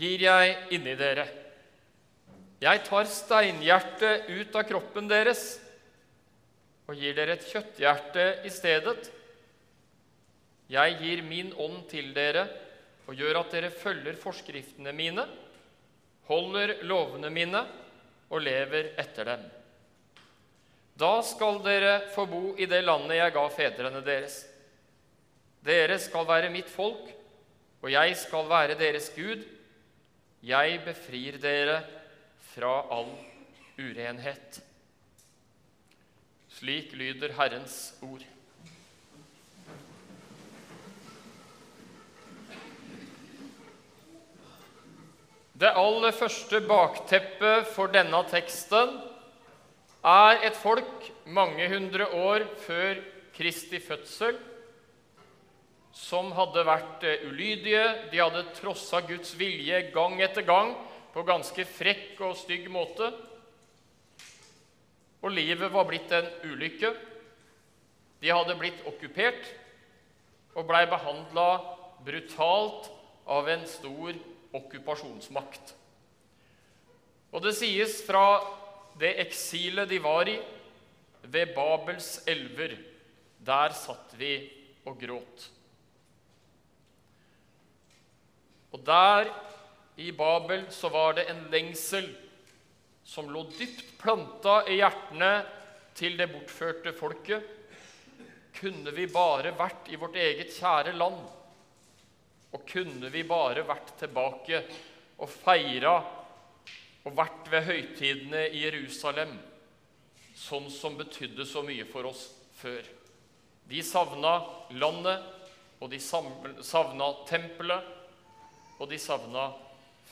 gir jeg inni dere. Jeg tar steinhjertet ut av kroppen deres og gir dere et kjøtthjerte i stedet. Jeg gir min ånd til dere og gjør at dere følger forskriftene mine, holder lovene mine og lever etter dem. Da skal dere få bo i det landet jeg ga fedrene deres. Dere skal være mitt folk, og jeg skal være deres Gud. Jeg befrir dere fra all urenhet. Slik lyder Herrens ord. Det aller første bakteppet for denne teksten er et folk mange hundre år før Kristi fødsel som hadde vært eh, ulydige. De hadde trossa Guds vilje gang etter gang på ganske frekk og stygg måte. Og livet var blitt en ulykke. De hadde blitt okkupert og blei behandla brutalt av en stor okkupasjonsmakt. Og det sies fra det eksilet de var i, ved Babels elver. Der satt vi og gråt. Og der i Babel så var det en lengsel som lå dypt planta i hjertene til det bortførte folket. Kunne vi bare vært i vårt eget kjære land, og kunne vi bare vært tilbake og feira og vært ved høytidene i Jerusalem, sånn som betydde så mye for oss før. De savna landet, og de savna tempelet, og de savna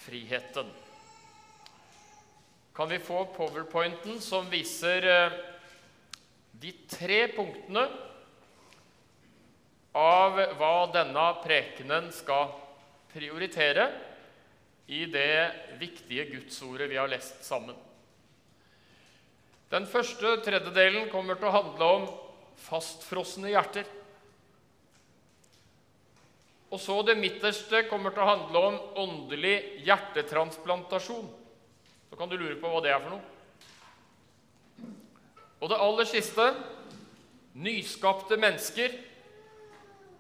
friheten. Kan vi få powerpointen som viser eh, de tre punktene av hva denne prekenen skal prioritere i det viktige gudsordet vi har lest sammen? Den første tredjedelen kommer til å handle om fastfrosne hjerter. Og så det midterste kommer til å handle om åndelig hjertetransplantasjon. Så kan du lure på hva det er for noe. Og det aller siste nyskapte mennesker.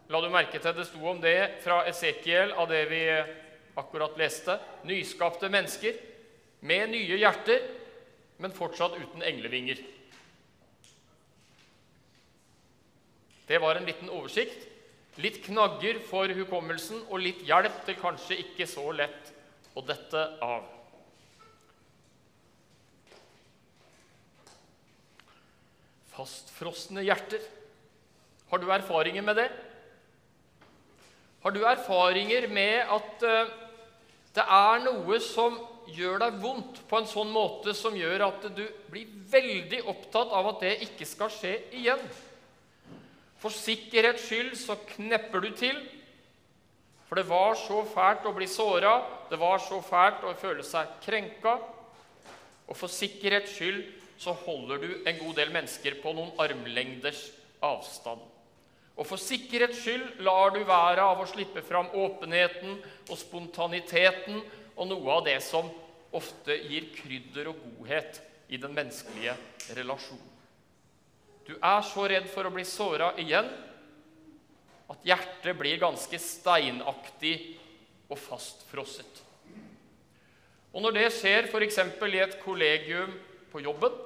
La du merke til det sto om det fra Esekiel av det vi akkurat leste. Nyskapte mennesker med nye hjerter, men fortsatt uten englevinger. Det var en liten oversikt litt knagger for hukommelsen og litt hjelp til kanskje ikke så lett å dette av. Fastfrosne hjerter. Har du erfaringer med det? Har du erfaringer med at uh, det er noe som gjør deg vondt på en sånn måte som gjør at du blir veldig opptatt av at det ikke skal skje igjen? For sikkerhets skyld så knepper du til. For det var så fælt å bli såra, det var så fælt å føle seg krenka. Og for sikkerhets skyld så holder du en god del mennesker på noen armlengders avstand. Og for sikkerhets skyld lar du være av å slippe fram åpenheten og spontaniteten og noe av det som ofte gir krydder og godhet i den menneskelige relasjonen. Du er så redd for å bli såra igjen at hjertet blir ganske steinaktig og fastfrosset. Og når det skjer f.eks. i et kollegium på jobben,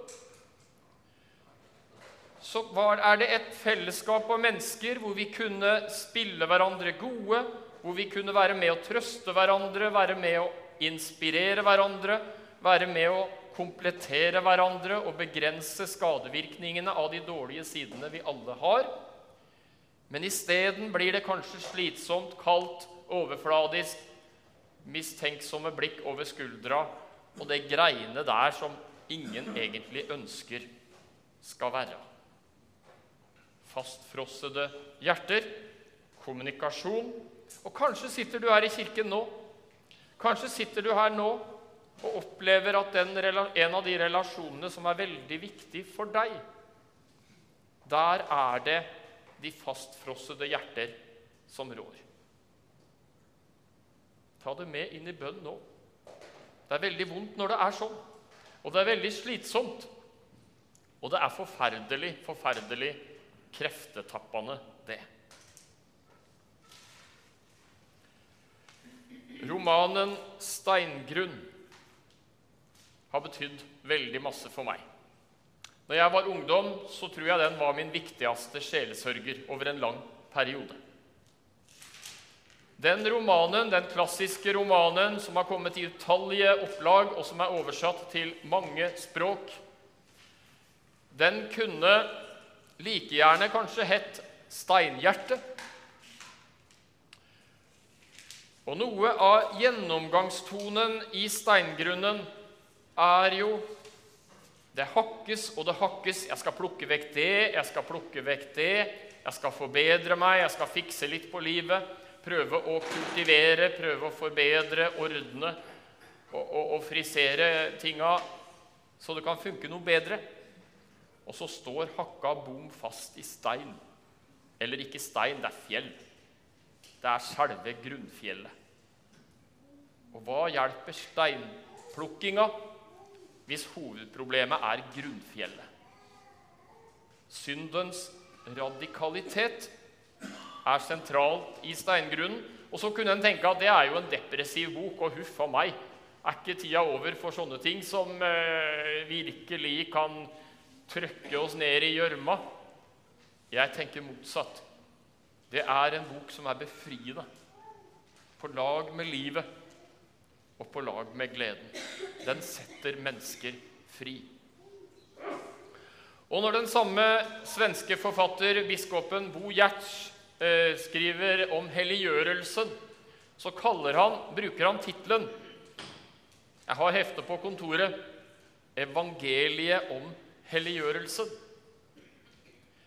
så er det et fellesskap av mennesker hvor vi kunne spille hverandre gode, hvor vi kunne være med å trøste hverandre, være med å inspirere hverandre, være med å komplettere hverandre og begrense skadevirkningene av de dårlige sidene vi alle har. Men isteden blir det kanskje slitsomt, kaldt, overfladisk, mistenksomme blikk over skuldra og det greiene der som ingen egentlig ønsker skal være. Fastfrossede hjerter, kommunikasjon. Og kanskje sitter du her i kirken nå. Kanskje sitter du her nå og opplever at den, en av de relasjonene som er veldig viktig for deg, der er det de fastfrossede hjerter som rår. Ta det med inn i bønn nå. Det er veldig vondt når det er sånn. Og det er veldig slitsomt. Og det er forferdelig, forferdelig kreftetappende, det. Romanen 'Steingrunn' har betydd veldig masse for meg. Når jeg var ungdom, så tror jeg den var min viktigste sjelesørger over en lang periode. Den romanen, den klassiske romanen som har kommet i utallige opplag, og som er oversatt til mange språk, den kunne like gjerne kanskje hett 'Steinhjerte'. Og noe av gjennomgangstonen i steingrunnen er jo det hakkes og det hakkes. Jeg skal plukke vekk det, jeg skal plukke vekk det. Jeg skal forbedre meg, jeg skal fikse litt på livet. Prøve å kultivere, prøve å forbedre, ordne og, og, og frisere tinga så det kan funke noe bedre. Og så står hakka bom fast i stein. Eller ikke stein, det er fjell. Det er selve grunnfjellet. Og hva hjelper steinplukkinga hvis hovedproblemet er grunnfjellet? Syndens radikalitet er sentralt i steingrunnen. Og så kunne en tenke at det er jo en depressiv bok, og huff a meg. Er ikke tida over for sånne ting som eh, virkelig kan trykke oss ned i gjørma? Jeg tenker motsatt. Det er en bok som er befriende, på lag med livet og på lag med gleden. Den setter mennesker fri. Og når den samme svenske forfatter, biskopen Bo Giertz, eh, skriver om helliggjørelsen, så han, bruker han tittelen Jeg har heftet på kontoret 'Evangeliet om helliggjørelsen'.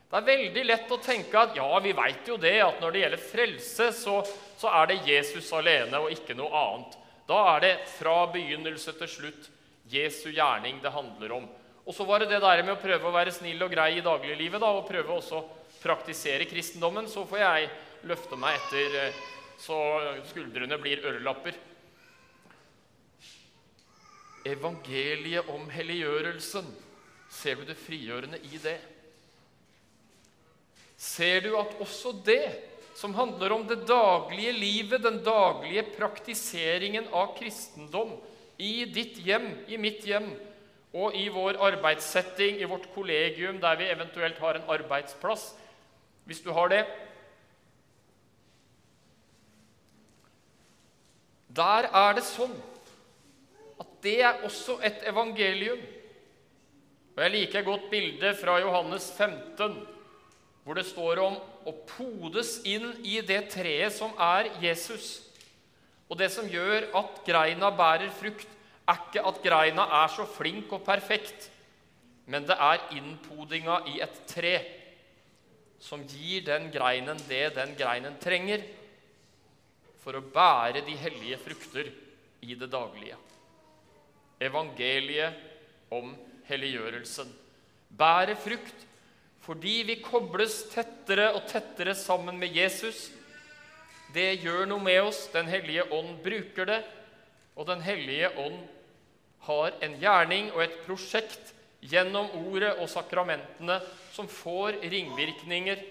Det er veldig lett å tenke at ja, vi veit jo det, at når det gjelder frelse, så, så, er det Jesus alene og ikke noe annet. Da er det fra begynnelse til slutt Jesu gjerning det handler om. Og så var det det der med å prøve å være snill og grei i dagliglivet da, og prøve også å praktisere kristendommen. Så får jeg løfte meg etter eh, så skuldrene blir ørelapper. Evangeliet om helliggjørelsen, ser du det frigjørende i det? ser du at også det som handler om det daglige livet, den daglige praktiseringen av kristendom i ditt hjem, i mitt hjem og i vår arbeidssetting, i vårt kollegium, der vi eventuelt har en arbeidsplass, hvis du har det Der er det sånn at det er også et evangelium. Og Jeg liker godt bildet fra Johannes 15 hvor det står om å podes inn i det treet som er Jesus. Og det som gjør at greina bærer frukt, er ikke at greina er så flink og perfekt, men det er innpodinga i et tre som gir den greinen det den greinen trenger for å bære de hellige frukter i det daglige. Evangeliet om helliggjørelsen. Bære frukt fordi vi kobles tettere og tettere sammen med Jesus. Det gjør noe med oss. Den hellige ånd bruker det. Og Den hellige ånd har en gjerning og et prosjekt gjennom ordet og sakramentene som får ringvirkninger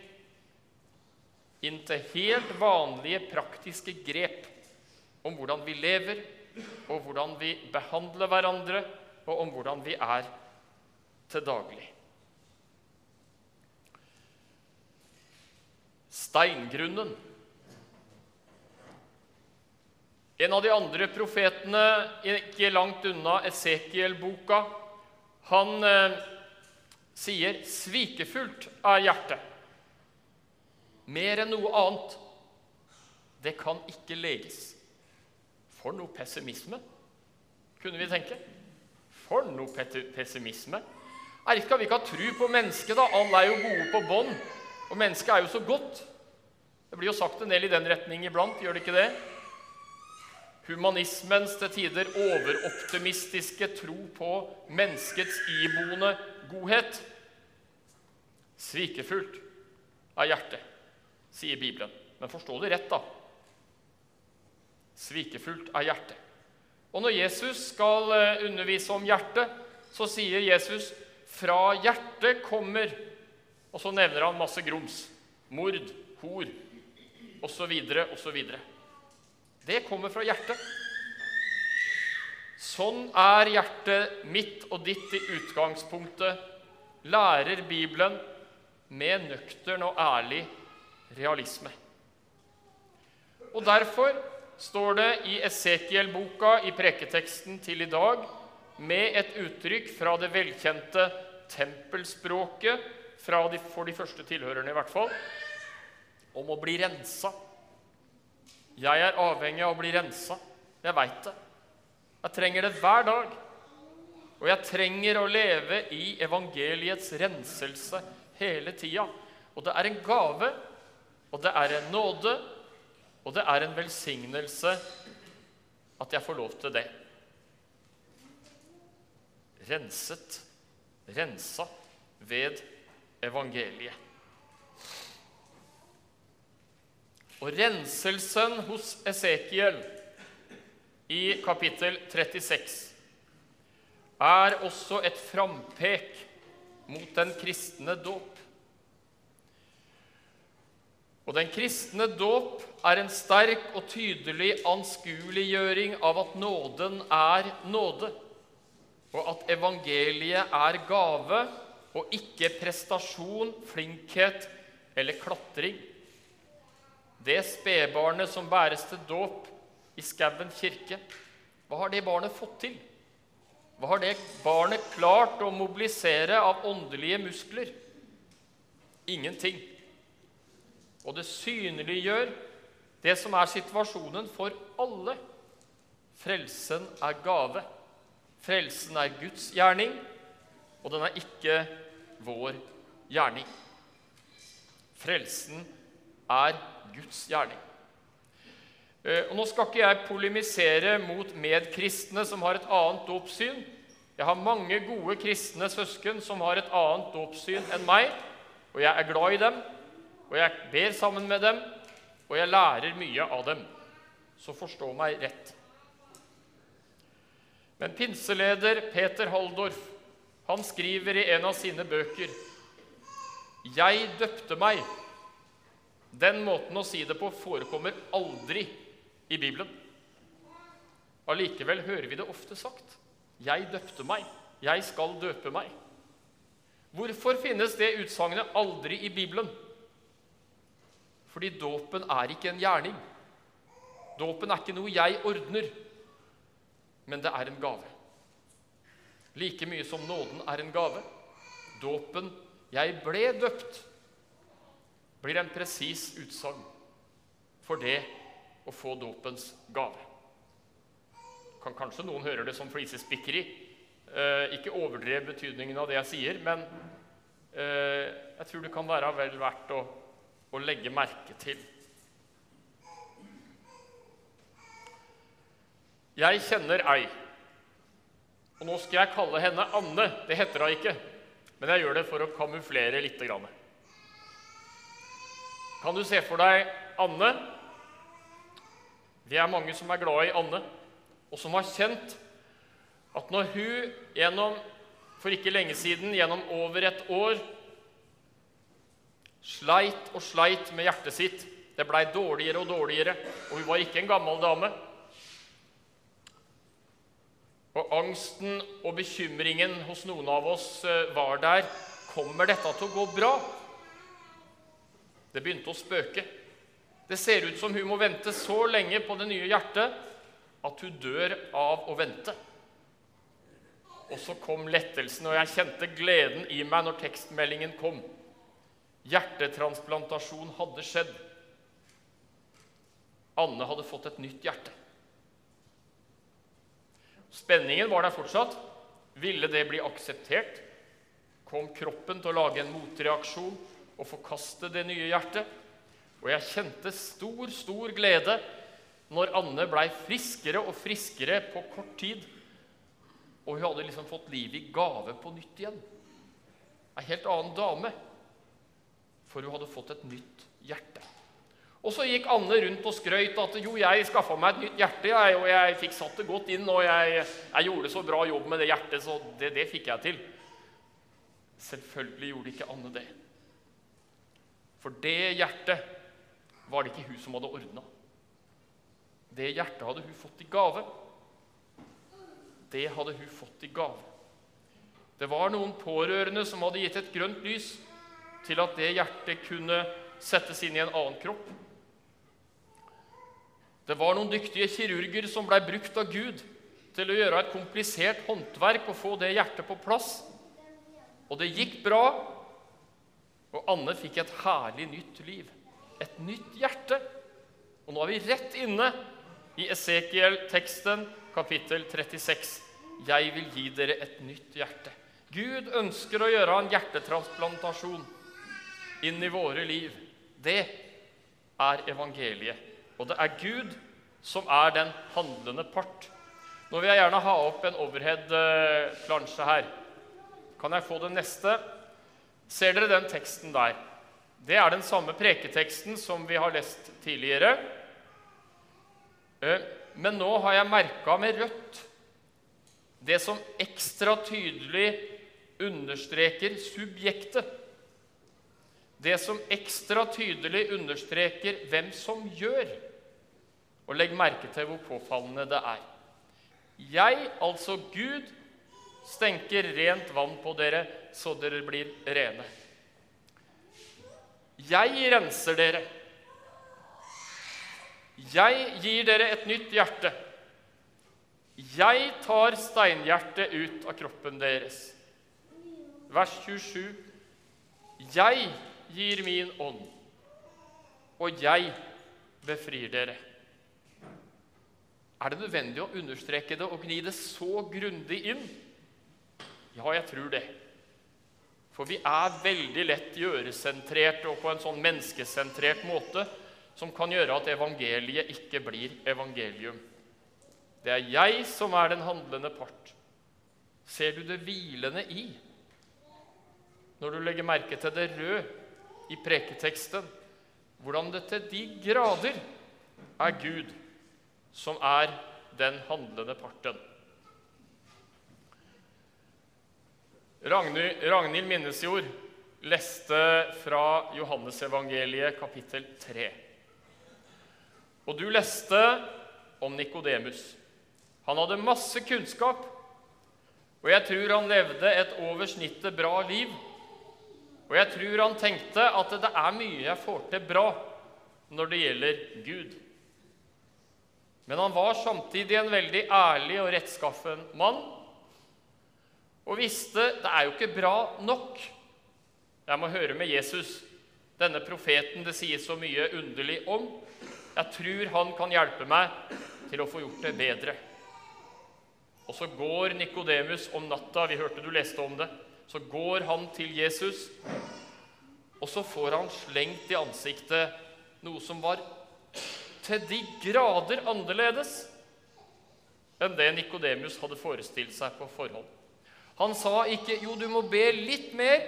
inn til helt vanlige praktiske grep om hvordan vi lever, og hvordan vi behandler hverandre, og om hvordan vi er til daglig. Steingrunnen. En av de andre profetene, ikke langt unna Esekiel-boka, han eh, sier 'svikefullt er hjertet'. Mer enn noe annet. Det kan ikke leges. For noe pessimisme, kunne vi tenke. For noe pessimisme. Er ikke vi ikke ha tru på mennesket, da? Alle er jo gode på bånd. Og mennesket er jo så godt. Det blir jo sagt en del i den retning iblant, gjør det ikke det? Humanismens til tider overoptimistiske tro på menneskets iboende godhet. Svikefullt av hjertet, sier Bibelen. Men forstå det rett, da. Svikefullt er hjertet. Og når Jesus skal eh, undervise om hjertet, så sier Jesus 'fra hjertet kommer' Og så nevner han masse grums. Mord, hor osv. osv. Det kommer fra hjertet. Sånn er hjertet mitt og ditt i utgangspunktet, lærer Bibelen med nøktern og ærlig realisme. Og Derfor står det i Esekiel-boka i preketeksten til i dag med et uttrykk fra det velkjente tempelspråket de, for de første tilhørerne i hvert fall, om å bli rensa. Jeg er avhengig av å bli rensa. Jeg veit det. Jeg trenger det hver dag. Og jeg trenger å leve i evangeliets renselse hele tida. Og det er en gave, og det er en nåde, og det er en velsignelse at jeg får lov til det. Renset, rensa ved evangeliet. Og renselsen hos Esekiel i kapittel 36 er også et frampek mot den kristne dåp. Og den kristne dåp er en sterk og tydelig anskueliggjøring av at nåden er nåde, og at evangeliet er gave og ikke prestasjon, flinkhet eller klatring. Det spedbarnet som bæres til dåp i Skauen kirke, hva har det barnet fått til? Hva har det barnet klart å mobilisere av åndelige muskler? Ingenting. Og det synliggjør det som er situasjonen for alle. Frelsen er gave. Frelsen er Guds gjerning, og den er ikke vår gjerning. Frelsen er Guds gjerning. Eh, og Nå skal ikke jeg polemisere mot medkristne som har et annet dåpssyn. Jeg har mange gode kristne søsken som har et annet dåpssyn enn meg, og jeg er glad i dem, og jeg ber sammen med dem, og jeg lærer mye av dem. Så forstå meg rett. Men pinseleder Peter Halldorf han skriver i en av sine bøker 'Jeg døpte meg'. Den måten å si det på forekommer aldri i Bibelen. Allikevel hører vi det ofte sagt. 'Jeg døpte meg'. 'Jeg skal døpe meg'. Hvorfor finnes det utsagnet aldri i Bibelen? Fordi dåpen er ikke en gjerning. Dåpen er ikke noe jeg ordner, men det er en gave like mye som nåden er en gave. Dåpen 'jeg ble døpt' blir en presis utsagn for det å få dåpens gave. Kan kanskje noen høre det som flisespikkeri. Eh, ikke overdrev betydningen av det jeg sier, men eh, jeg tror det kan være vel verdt å, å legge merke til. Jeg kjenner ei og nå skal jeg kalle henne Anne. Det heter hun ikke, men jeg gjør det for å kamuflere litt. Kan du se for deg Anne? Vi er mange som er glad i Anne, og som har kjent at når hun gjennom, for ikke lenge siden, gjennom over et år, sleit og sleit med hjertet sitt Det blei dårligere og dårligere, og hun var ikke en gammel dame og angsten og bekymringen hos noen av oss eh, var der. Kommer dette til å gå bra? Det begynte å spøke. Det ser ut som hun må vente så lenge på det nye hjertet at hun dør av å vente. Og så kom lettelsen, og jeg kjente gleden i meg når tekstmeldingen kom. Hjertetransplantasjon hadde skjedd. Anne hadde fått et nytt hjerte. Spenningen var der fortsatt. Ville det bli akseptert? Kom kroppen til å lage en motreaksjon og forkaste det nye hjertet? Og jeg kjente stor, stor glede når Anne blei friskere og friskere på kort tid. Og hun hadde liksom fått livet i gave på nytt igjen. Ei helt annen dame. For hun hadde fått et nytt hjerte. Og så gikk Anne rundt og skrøt at jo, jeg skaffa meg et nytt hjerte, jeg, og jeg fikk satt det godt inn, og jeg, jeg gjorde så bra jobb med det hjertet, så det, det fikk jeg til. Selvfølgelig gjorde ikke Anne det. For det hjertet var det ikke hun som hadde ordna. Det hjertet hadde hun fått i gave. Det hadde hun fått i gave. Det var noen pårørende som hadde gitt et grønt lys til at det hjertet kunne settes inn i en annen kropp. Det var noen dyktige kirurger som blei brukt av Gud til å gjøre et komplisert håndverk og få det hjertet på plass. Og det gikk bra, og Anne fikk et herlig nytt liv. Et nytt hjerte. Og nå er vi rett inne i Esekiel-teksten, kapittel 36. Jeg vil gi dere et nytt hjerte. Gud ønsker å gjøre en hjertetransplantasjon inn i våre liv. Det er evangeliet. Og det er Gud som er den handlende part. Nå vil jeg gjerne ha opp en overhead-plansje her. Kan jeg få den neste? Ser dere den teksten der? Det er den samme preketeksten som vi har lest tidligere. Eh, men nå har jeg merka med rødt det som ekstra tydelig understreker subjektet. Det som ekstra tydelig understreker hvem som gjør. Og legg merke til hvor påfallende det er. Jeg, altså Gud, stenker rent vann på dere, så dere blir rene. Jeg renser dere. Jeg gir dere et nytt hjerte. Jeg tar steinhjertet ut av kroppen deres. Vers 27. Jeg gir min ånd, og jeg befrir dere. Er det nødvendig å understreke det og gni det så grundig inn? Ja, jeg tror det. For vi er veldig lett gjøresentrerte og på en sånn menneskesentrert måte som kan gjøre at evangeliet ikke blir evangelium. Det er jeg som er den handlende part. Ser du det hvilende i når du legger merke til det røde i preketeksten? Hvordan det til de grader er Gud som er den handlende parten. Ragnhild Minnesjord leste fra Johannesevangeliet kapittel 3. Og du leste om Nikodemus. Han hadde masse kunnskap, og jeg tror han levde et over snittet bra liv. Og jeg tror han tenkte at det er mye jeg får til bra når det gjelder Gud. Men han var samtidig en veldig ærlig og rettskaffen mann og visste det er jo ikke bra nok. Jeg må høre med Jesus, denne profeten det sies så mye underlig om. Jeg tror han kan hjelpe meg til å få gjort det bedre. Og så går Nikodemus om natta, vi hørte du leste om det, så går han til Jesus, og så får han slengt i ansiktet noe som var til de grader annerledes enn det Nikodemus hadde forestilt seg på forhånd. Han sa ikke 'jo, du må be litt mer',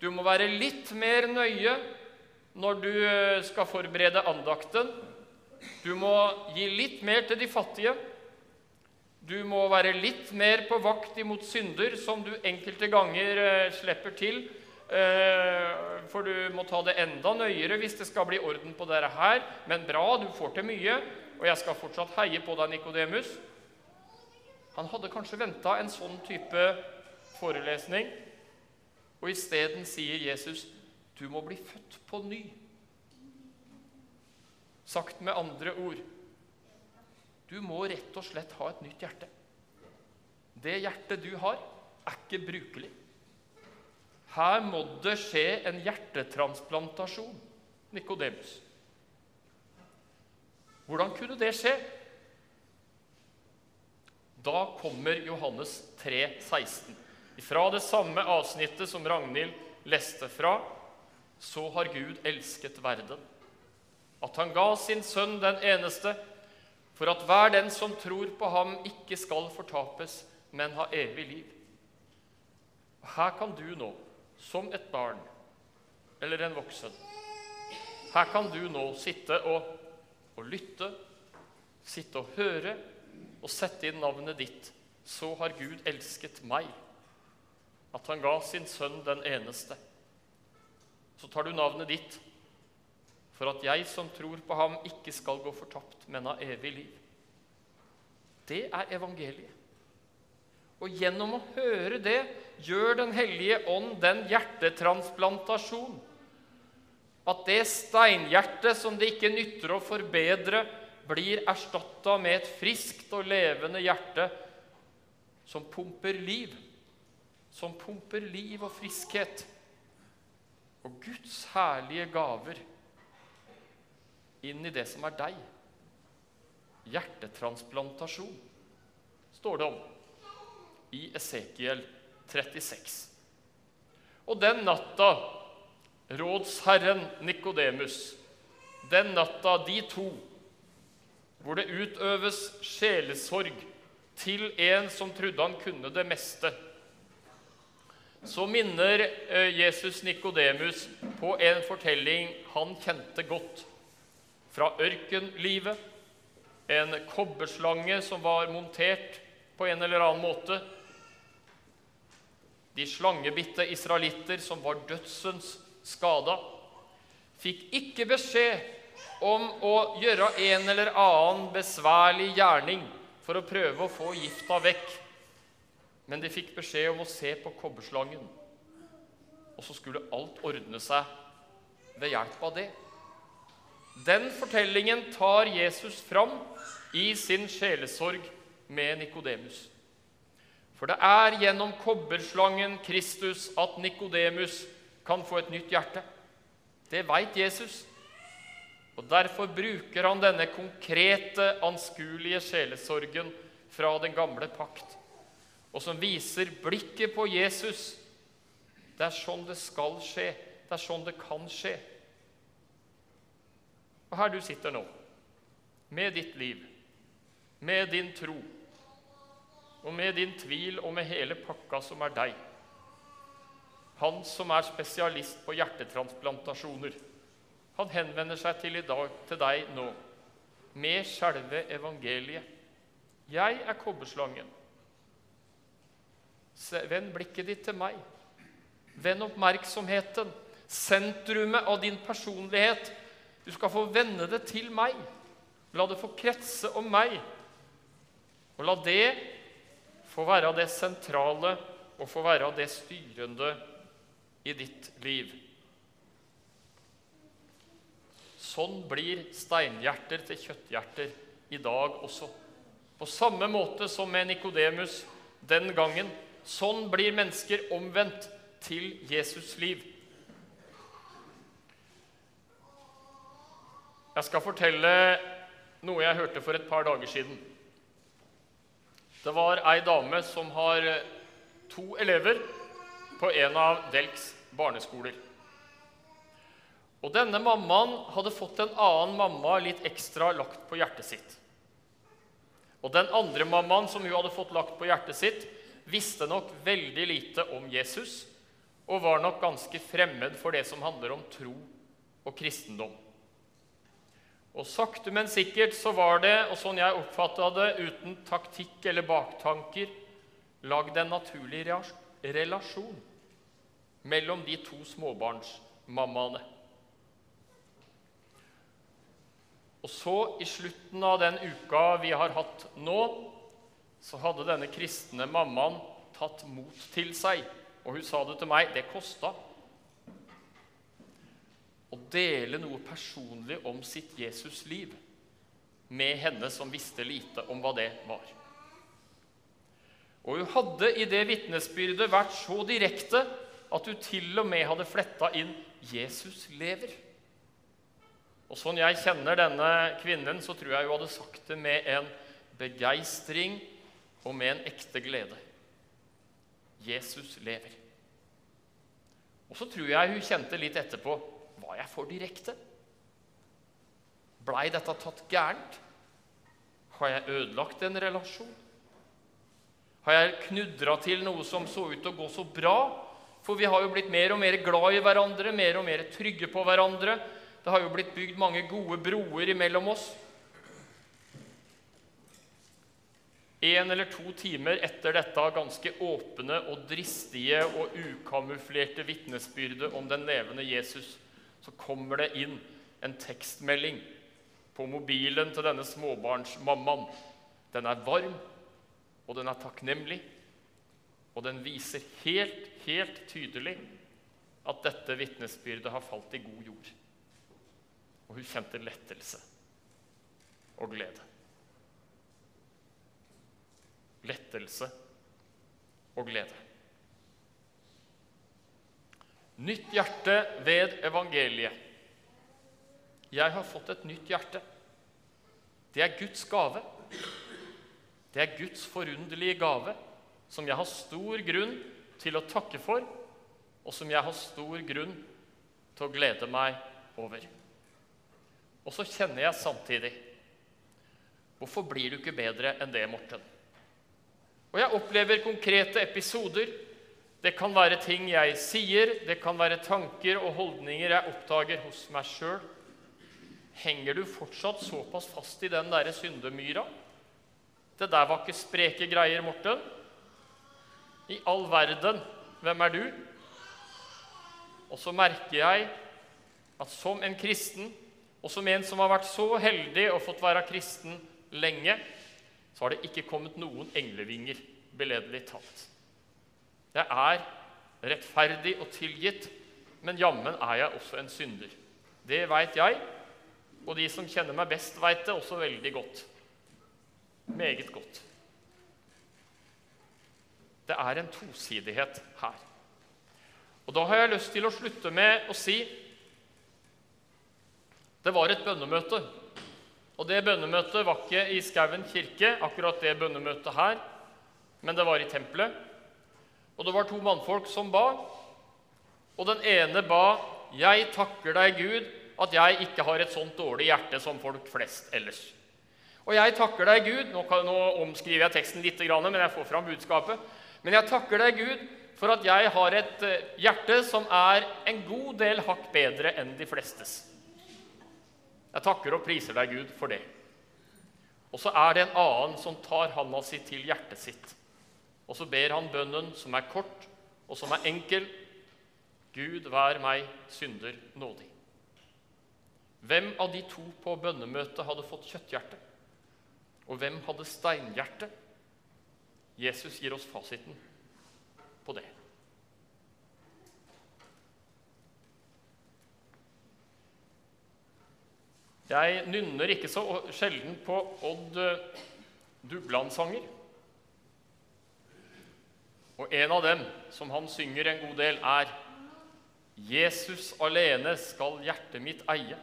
'du må være litt mer nøye når du eh, skal forberede andakten', 'du må gi litt mer til de fattige', 'du må være litt mer på vakt imot synder som du enkelte ganger eh, slipper til', Eh, for du må ta det enda nøyere hvis det skal bli orden på dette her. Men bra, du får til mye, og jeg skal fortsatt heie på deg, Nikodemus. Han hadde kanskje venta en sånn type forelesning, og isteden sier Jesus, 'Du må bli født på ny'. Sagt med andre ord du må rett og slett ha et nytt hjerte. Det hjertet du har, er ikke brukelig. Her må det skje en hjertetransplantasjon, Nikodemus. Hvordan kunne det skje? Da kommer Johannes 3, 16. Fra det samme avsnittet som Ragnhild leste fra, så har Gud elsket verden, at han ga sin sønn den eneste, for at hver den som tror på ham, ikke skal fortapes, men ha evig liv. Her kan du nå som et barn eller en voksen Her kan du nå sitte og, og lytte, sitte og høre og sette inn navnet ditt. Så har Gud elsket meg, at han ga sin sønn den eneste. Så tar du navnet ditt for at jeg som tror på ham, ikke skal gå fortapt, men ha evig liv. Det er evangeliet. Og gjennom å høre det gjør Den hellige ånd den hjertetransplantasjon at det steinhjertet som det ikke nytter å forbedre, blir erstatta med et friskt og levende hjerte som pumper liv. Som pumper liv og friskhet. Og Guds herlige gaver inn i det som er deg. Hjertetransplantasjon, står det om i Esekiel 36. Og den natta rådsherren Nikodemus, den natta de to, hvor det utøves sjelesorg til en som trodde han kunne det meste, så minner eh, Jesus Nikodemus på en fortelling han kjente godt fra ørkenlivet. En kobberslange som var montert på en eller annen måte. De slangebitte israelitter som var dødsens skada, fikk ikke beskjed om å gjøre en eller annen besværlig gjerning for å prøve å få gifta vekk. Men de fikk beskjed om å se på kobberslangen, og så skulle alt ordne seg ved hjelp av det. Den fortellingen tar Jesus fram i sin sjelesorg med Nikodemus. For det er gjennom kobberslangen Kristus at Nikodemus kan få et nytt hjerte. Det veit Jesus. Og Derfor bruker han denne konkrete, anskuelige sjelesorgen fra den gamle pakt, og som viser blikket på Jesus. Det er sånn det skal skje. Det er sånn det kan skje. Og her du sitter nå, med ditt liv, med din tro, og med din tvil og med hele pakka som er deg. Han som er spesialist på hjertetransplantasjoner, han henvender seg til, dag, til deg nå med selve evangeliet. Jeg er kobberslangen. Vend blikket ditt til meg. Vend oppmerksomheten, sentrumet av din personlighet. Du skal få vende det til meg. La det få kretse om meg. Og la det få være det sentrale og få være det styrende i ditt liv. Sånn blir steinhjerter til kjøtthjerter i dag også. På samme måte som med Nikodemus den gangen. Sånn blir mennesker omvendt til Jesus' liv. Jeg skal fortelle noe jeg hørte for et par dager siden. Det var ei dame som har to elever på en av Delks barneskoler. Og denne mammaen hadde fått en annen mamma litt ekstra lagt på hjertet sitt. Og den andre mammaen som hun hadde fått lagt på hjertet sitt, visste nok veldig lite om Jesus og var nok ganske fremmed for det som handler om tro og kristendom. Og sakte, men sikkert så var det, og sånn jeg oppfatta det, uten taktikk eller baktanker, lagd en naturlig relasjon mellom de to småbarnsmammaene. Og så, i slutten av den uka vi har hatt nå, så hadde denne kristne mammaen tatt mot til seg. Og hun sa det til meg det kosta å dele noe personlig om sitt Jesus-liv med henne som visste lite om hva det var. Og hun hadde i det vitnesbyrdet vært så direkte at hun til og med hadde fletta inn 'Jesus lever'. Og Sånn jeg kjenner denne kvinnen, så tror jeg hun hadde sagt det med en begeistring og med en ekte glede. Jesus lever. Og så tror jeg hun kjente litt etterpå Var jeg for direkte? Blei dette tatt gærent? Har jeg ødelagt en relasjon? Har jeg knudra til noe som så ut til å gå så bra, for vi har jo blitt mer og mer glad i hverandre, mer og mer trygge på hverandre. Det har jo blitt bygd mange gode broer imellom oss. En eller to timer etter dette ganske åpne og dristige og ukamuflerte vitnesbyrdet om den levende Jesus, så kommer det inn en tekstmelding på mobilen til denne småbarnsmammaen. Den er varm, og den er takknemlig, og den viser helt, helt tydelig at dette vitnesbyrdet har falt i god jord. Og hun kjente lettelse og glede. Lettelse og glede. Nytt hjerte ved evangeliet. Jeg har fått et nytt hjerte. Det er Guds gave. Det er Guds forunderlige gave, som jeg har stor grunn til å takke for, og som jeg har stor grunn til å glede meg over. Og så kjenner jeg samtidig Hvorfor blir du ikke bedre enn det, Morten? Og jeg opplever konkrete episoder. Det kan være ting jeg sier, det kan være tanker og holdninger jeg oppdager hos meg sjøl. Henger du fortsatt såpass fast i den derre syndemyra? Det der var ikke spreke greier, Morten. I all verden, hvem er du? Og så merker jeg at som en kristen, og som en som har vært så heldig og fått være kristen lenge, så har det ikke kommet noen englevinger, beledelig talt. Jeg er rettferdig og tilgitt, men jammen er jeg også en synder. Det veit jeg, og de som kjenner meg best, veit det også veldig godt. Meget godt. Det er en tosidighet her. Og Da har jeg lyst til å slutte med å si det var et bønnemøte. Og det bønnemøtet var ikke i Skauen kirke, akkurat det bønnemøtet her, men det var i tempelet. Og det var to mannfolk som ba. Og den ene ba, 'Jeg takker deg, Gud, at jeg ikke har et sånt dårlig hjerte som folk flest ellers.' Og jeg takker deg, Gud Nå, kan, nå omskriver jeg teksten litt, men jeg får fram budskapet. Men jeg takker deg, Gud, for at jeg har et eh, hjerte som er en god del hakk bedre enn de flestes. Jeg takker og priser deg, Gud, for det. Og så er det en annen som tar handa si til hjertet sitt. Og så ber han bønnen som er kort og som er enkel. Gud, vær meg synder nådig. Hvem av de to på bønnemøtet hadde fått kjøtthjerte? Og hvem hadde steinhjerte? Jesus gir oss fasiten på det. Jeg nynner ikke så sjelden på Odd eh, Dubland-sanger. Og en av dem som han synger en god del, er Jesus alene skal hjertet mitt eie.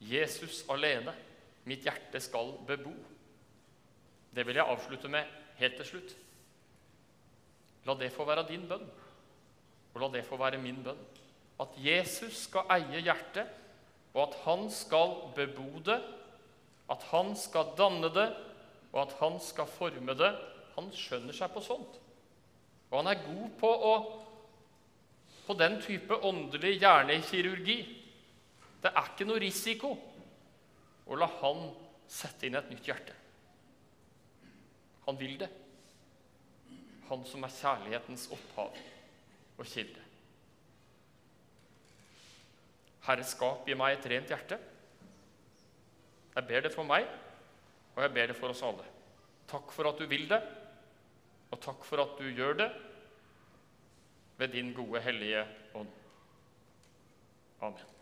Jesus alene mitt hjerte skal bebo. Det vil jeg avslutte med helt til slutt. La det få være din bønn, og la det få være min bønn. At Jesus skal eie hjertet, og at han skal bebo det, at han skal danne det, og at han skal forme det. Han skjønner seg på sånt. Og han er god på, å, på den type åndelig hjernekirurgi. Det er ikke noe risiko å la han sette inn et nytt hjerte. Han vil det han som er kjærlighetens opphav og kilde. Herre, skap i meg et rent hjerte. Jeg ber det for meg, og jeg ber det for oss alle. Takk for at du vil det, og takk for at du gjør det ved din gode, hellige ånd. Amen.